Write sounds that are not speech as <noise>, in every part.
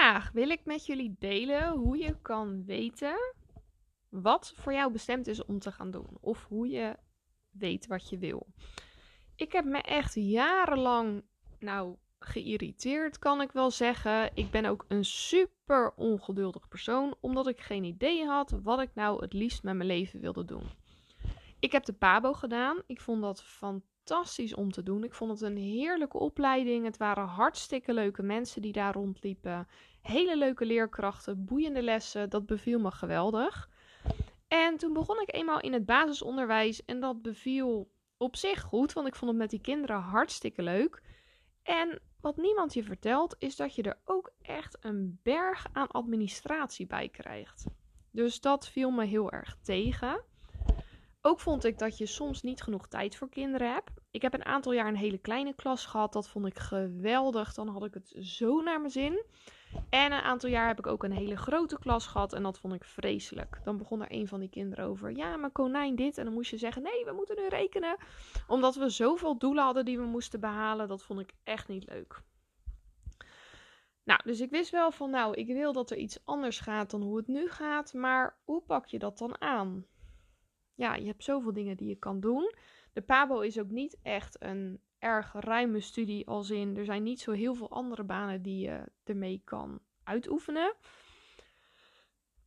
Vandaag wil ik met jullie delen hoe je kan weten wat voor jou bestemd is om te gaan doen. Of hoe je weet wat je wil. Ik heb me echt jarenlang, nou, geïrriteerd, kan ik wel zeggen. Ik ben ook een super ongeduldig persoon, omdat ik geen idee had wat ik nou het liefst met mijn leven wilde doen. Ik heb de PABO gedaan. Ik vond dat fantastisch om te doen. Ik vond het een heerlijke opleiding. Het waren hartstikke leuke mensen die daar rondliepen. Hele leuke leerkrachten, boeiende lessen. Dat beviel me geweldig. En toen begon ik eenmaal in het basisonderwijs en dat beviel op zich goed, want ik vond het met die kinderen hartstikke leuk. En wat niemand je vertelt, is dat je er ook echt een berg aan administratie bij krijgt. Dus dat viel me heel erg tegen. Ook vond ik dat je soms niet genoeg tijd voor kinderen hebt. Ik heb een aantal jaar een hele kleine klas gehad. Dat vond ik geweldig. Dan had ik het zo naar mijn zin. En een aantal jaar heb ik ook een hele grote klas gehad en dat vond ik vreselijk. Dan begon er een van die kinderen over, ja, maar konijn dit. En dan moest je zeggen, nee, we moeten nu rekenen. Omdat we zoveel doelen hadden die we moesten behalen, dat vond ik echt niet leuk. Nou, dus ik wist wel van, nou, ik wil dat er iets anders gaat dan hoe het nu gaat. Maar hoe pak je dat dan aan? Ja, je hebt zoveel dingen die je kan doen. De PABO is ook niet echt een erg ruime studie, als in er zijn niet zo heel veel andere banen die je ermee kan uitoefenen.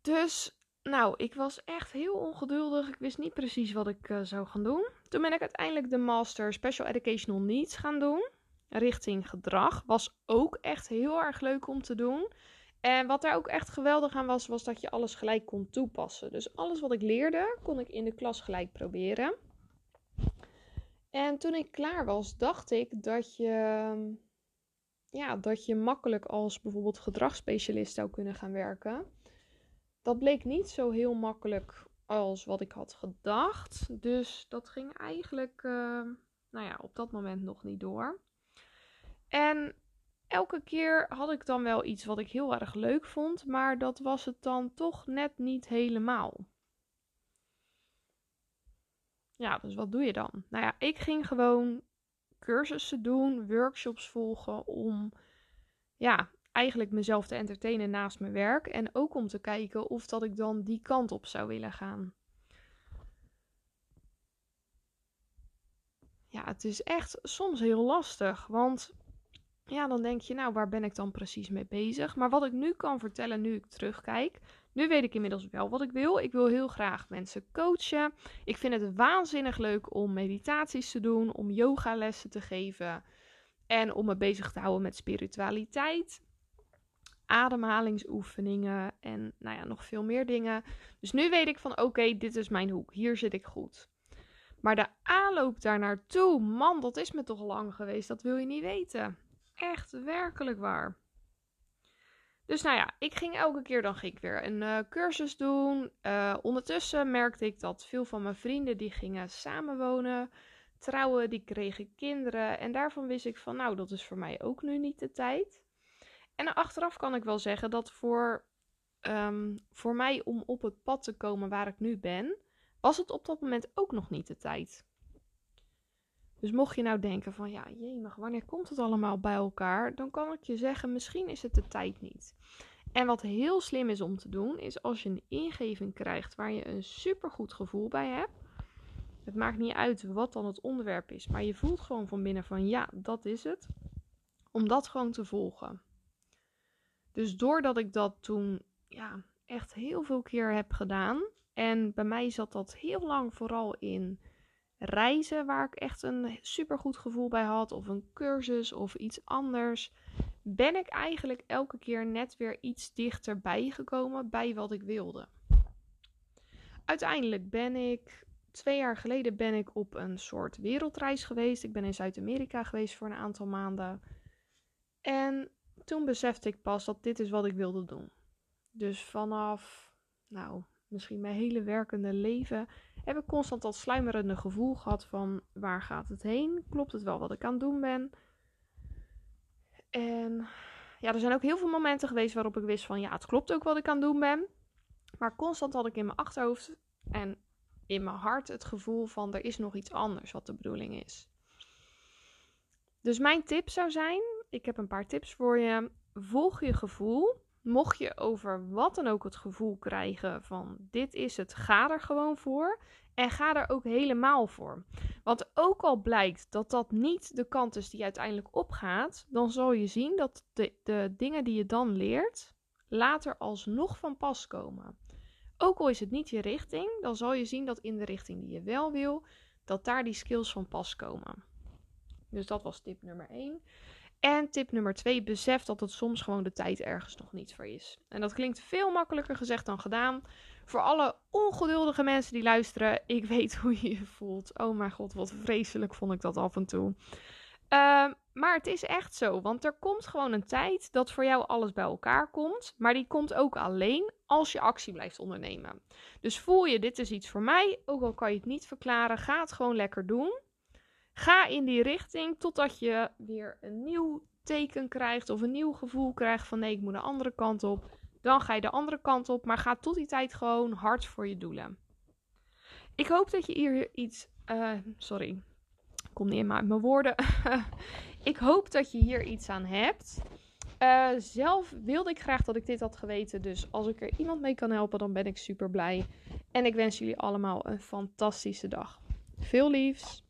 Dus, nou, ik was echt heel ongeduldig. Ik wist niet precies wat ik uh, zou gaan doen. Toen ben ik uiteindelijk de Master Special Educational Needs gaan doen. Richting gedrag. Was ook echt heel erg leuk om te doen. En wat daar ook echt geweldig aan was, was dat je alles gelijk kon toepassen. Dus alles wat ik leerde, kon ik in de klas gelijk proberen. En toen ik klaar was, dacht ik dat je, ja, dat je makkelijk als bijvoorbeeld gedragsspecialist zou kunnen gaan werken. Dat bleek niet zo heel makkelijk als wat ik had gedacht. Dus dat ging eigenlijk uh, nou ja, op dat moment nog niet door. En elke keer had ik dan wel iets wat ik heel erg leuk vond, maar dat was het dan toch net niet helemaal. Ja, dus wat doe je dan? Nou ja, ik ging gewoon cursussen doen, workshops volgen om ja, eigenlijk mezelf te entertainen naast mijn werk en ook om te kijken of dat ik dan die kant op zou willen gaan. Ja, het is echt soms heel lastig, want ja, dan denk je, nou, waar ben ik dan precies mee bezig? Maar wat ik nu kan vertellen, nu ik terugkijk, nu weet ik inmiddels wel wat ik wil. Ik wil heel graag mensen coachen. Ik vind het waanzinnig leuk om meditaties te doen, om yogalessen te geven en om me bezig te houden met spiritualiteit, ademhalingsoefeningen en nou ja, nog veel meer dingen. Dus nu weet ik van oké, dit is mijn hoek. Hier zit ik goed. Maar de aanloop daar naartoe, man, dat is me toch lang geweest. Dat wil je niet weten. Echt werkelijk waar. Dus nou ja, ik ging elke keer dan ging ik weer een uh, cursus doen. Uh, ondertussen merkte ik dat veel van mijn vrienden die gingen samenwonen, trouwen, die kregen kinderen. En daarvan wist ik van nou, dat is voor mij ook nu niet de tijd. En achteraf kan ik wel zeggen dat voor, um, voor mij om op het pad te komen waar ik nu ben, was het op dat moment ook nog niet de tijd. Dus mocht je nou denken van ja, jemig, wanneer komt het allemaal bij elkaar? Dan kan ik je zeggen, misschien is het de tijd niet. En wat heel slim is om te doen, is als je een ingeving krijgt waar je een supergoed gevoel bij hebt. Het maakt niet uit wat dan het onderwerp is, maar je voelt gewoon van binnen van ja, dat is het. Om dat gewoon te volgen. Dus doordat ik dat toen ja, echt heel veel keer heb gedaan. En bij mij zat dat heel lang vooral in reizen waar ik echt een supergoed gevoel bij had, of een cursus of iets anders, ben ik eigenlijk elke keer net weer iets dichterbij gekomen bij wat ik wilde. Uiteindelijk ben ik twee jaar geleden ben ik op een soort wereldreis geweest. Ik ben in Zuid-Amerika geweest voor een aantal maanden. En toen besefte ik pas dat dit is wat ik wilde doen. Dus vanaf nou, misschien mijn hele werkende leven, heb ik constant dat sluimerende gevoel gehad van waar gaat het heen? Klopt het wel wat ik aan het doen ben? En ja, er zijn ook heel veel momenten geweest waarop ik wist van ja, het klopt ook wat ik aan het doen ben. Maar constant had ik in mijn achterhoofd en in mijn hart het gevoel van er is nog iets anders wat de bedoeling is. Dus mijn tip zou zijn, ik heb een paar tips voor je. Volg je gevoel. Mocht je over wat dan ook het gevoel krijgen van dit is het, ga er gewoon voor. En ga er ook helemaal voor. Want ook al blijkt dat dat niet de kant is die uiteindelijk opgaat, dan zal je zien dat de, de dingen die je dan leert later alsnog van pas komen. Ook al is het niet je richting, dan zal je zien dat in de richting die je wel wil, dat daar die skills van pas komen. Dus dat was tip nummer 1. En tip nummer 2, besef dat het soms gewoon de tijd ergens nog niet voor is. En dat klinkt veel makkelijker gezegd dan gedaan. Voor alle ongeduldige mensen die luisteren, ik weet <laughs> hoe je je voelt. Oh mijn god, wat vreselijk vond ik dat af en toe. Uh, maar het is echt zo, want er komt gewoon een tijd dat voor jou alles bij elkaar komt. Maar die komt ook alleen als je actie blijft ondernemen. Dus voel je, dit is iets voor mij, ook al kan je het niet verklaren, ga het gewoon lekker doen. Ga in die richting totdat je weer een nieuw teken krijgt of een nieuw gevoel krijgt van nee, ik moet de andere kant op. Dan ga je de andere kant op, maar ga tot die tijd gewoon hard voor je doelen. Ik hoop dat je hier iets. Uh, sorry, kom niet in mijn woorden. <laughs> ik hoop dat je hier iets aan hebt. Uh, zelf wilde ik graag dat ik dit had geweten. Dus als ik er iemand mee kan helpen, dan ben ik super blij. En ik wens jullie allemaal een fantastische dag. Veel liefs.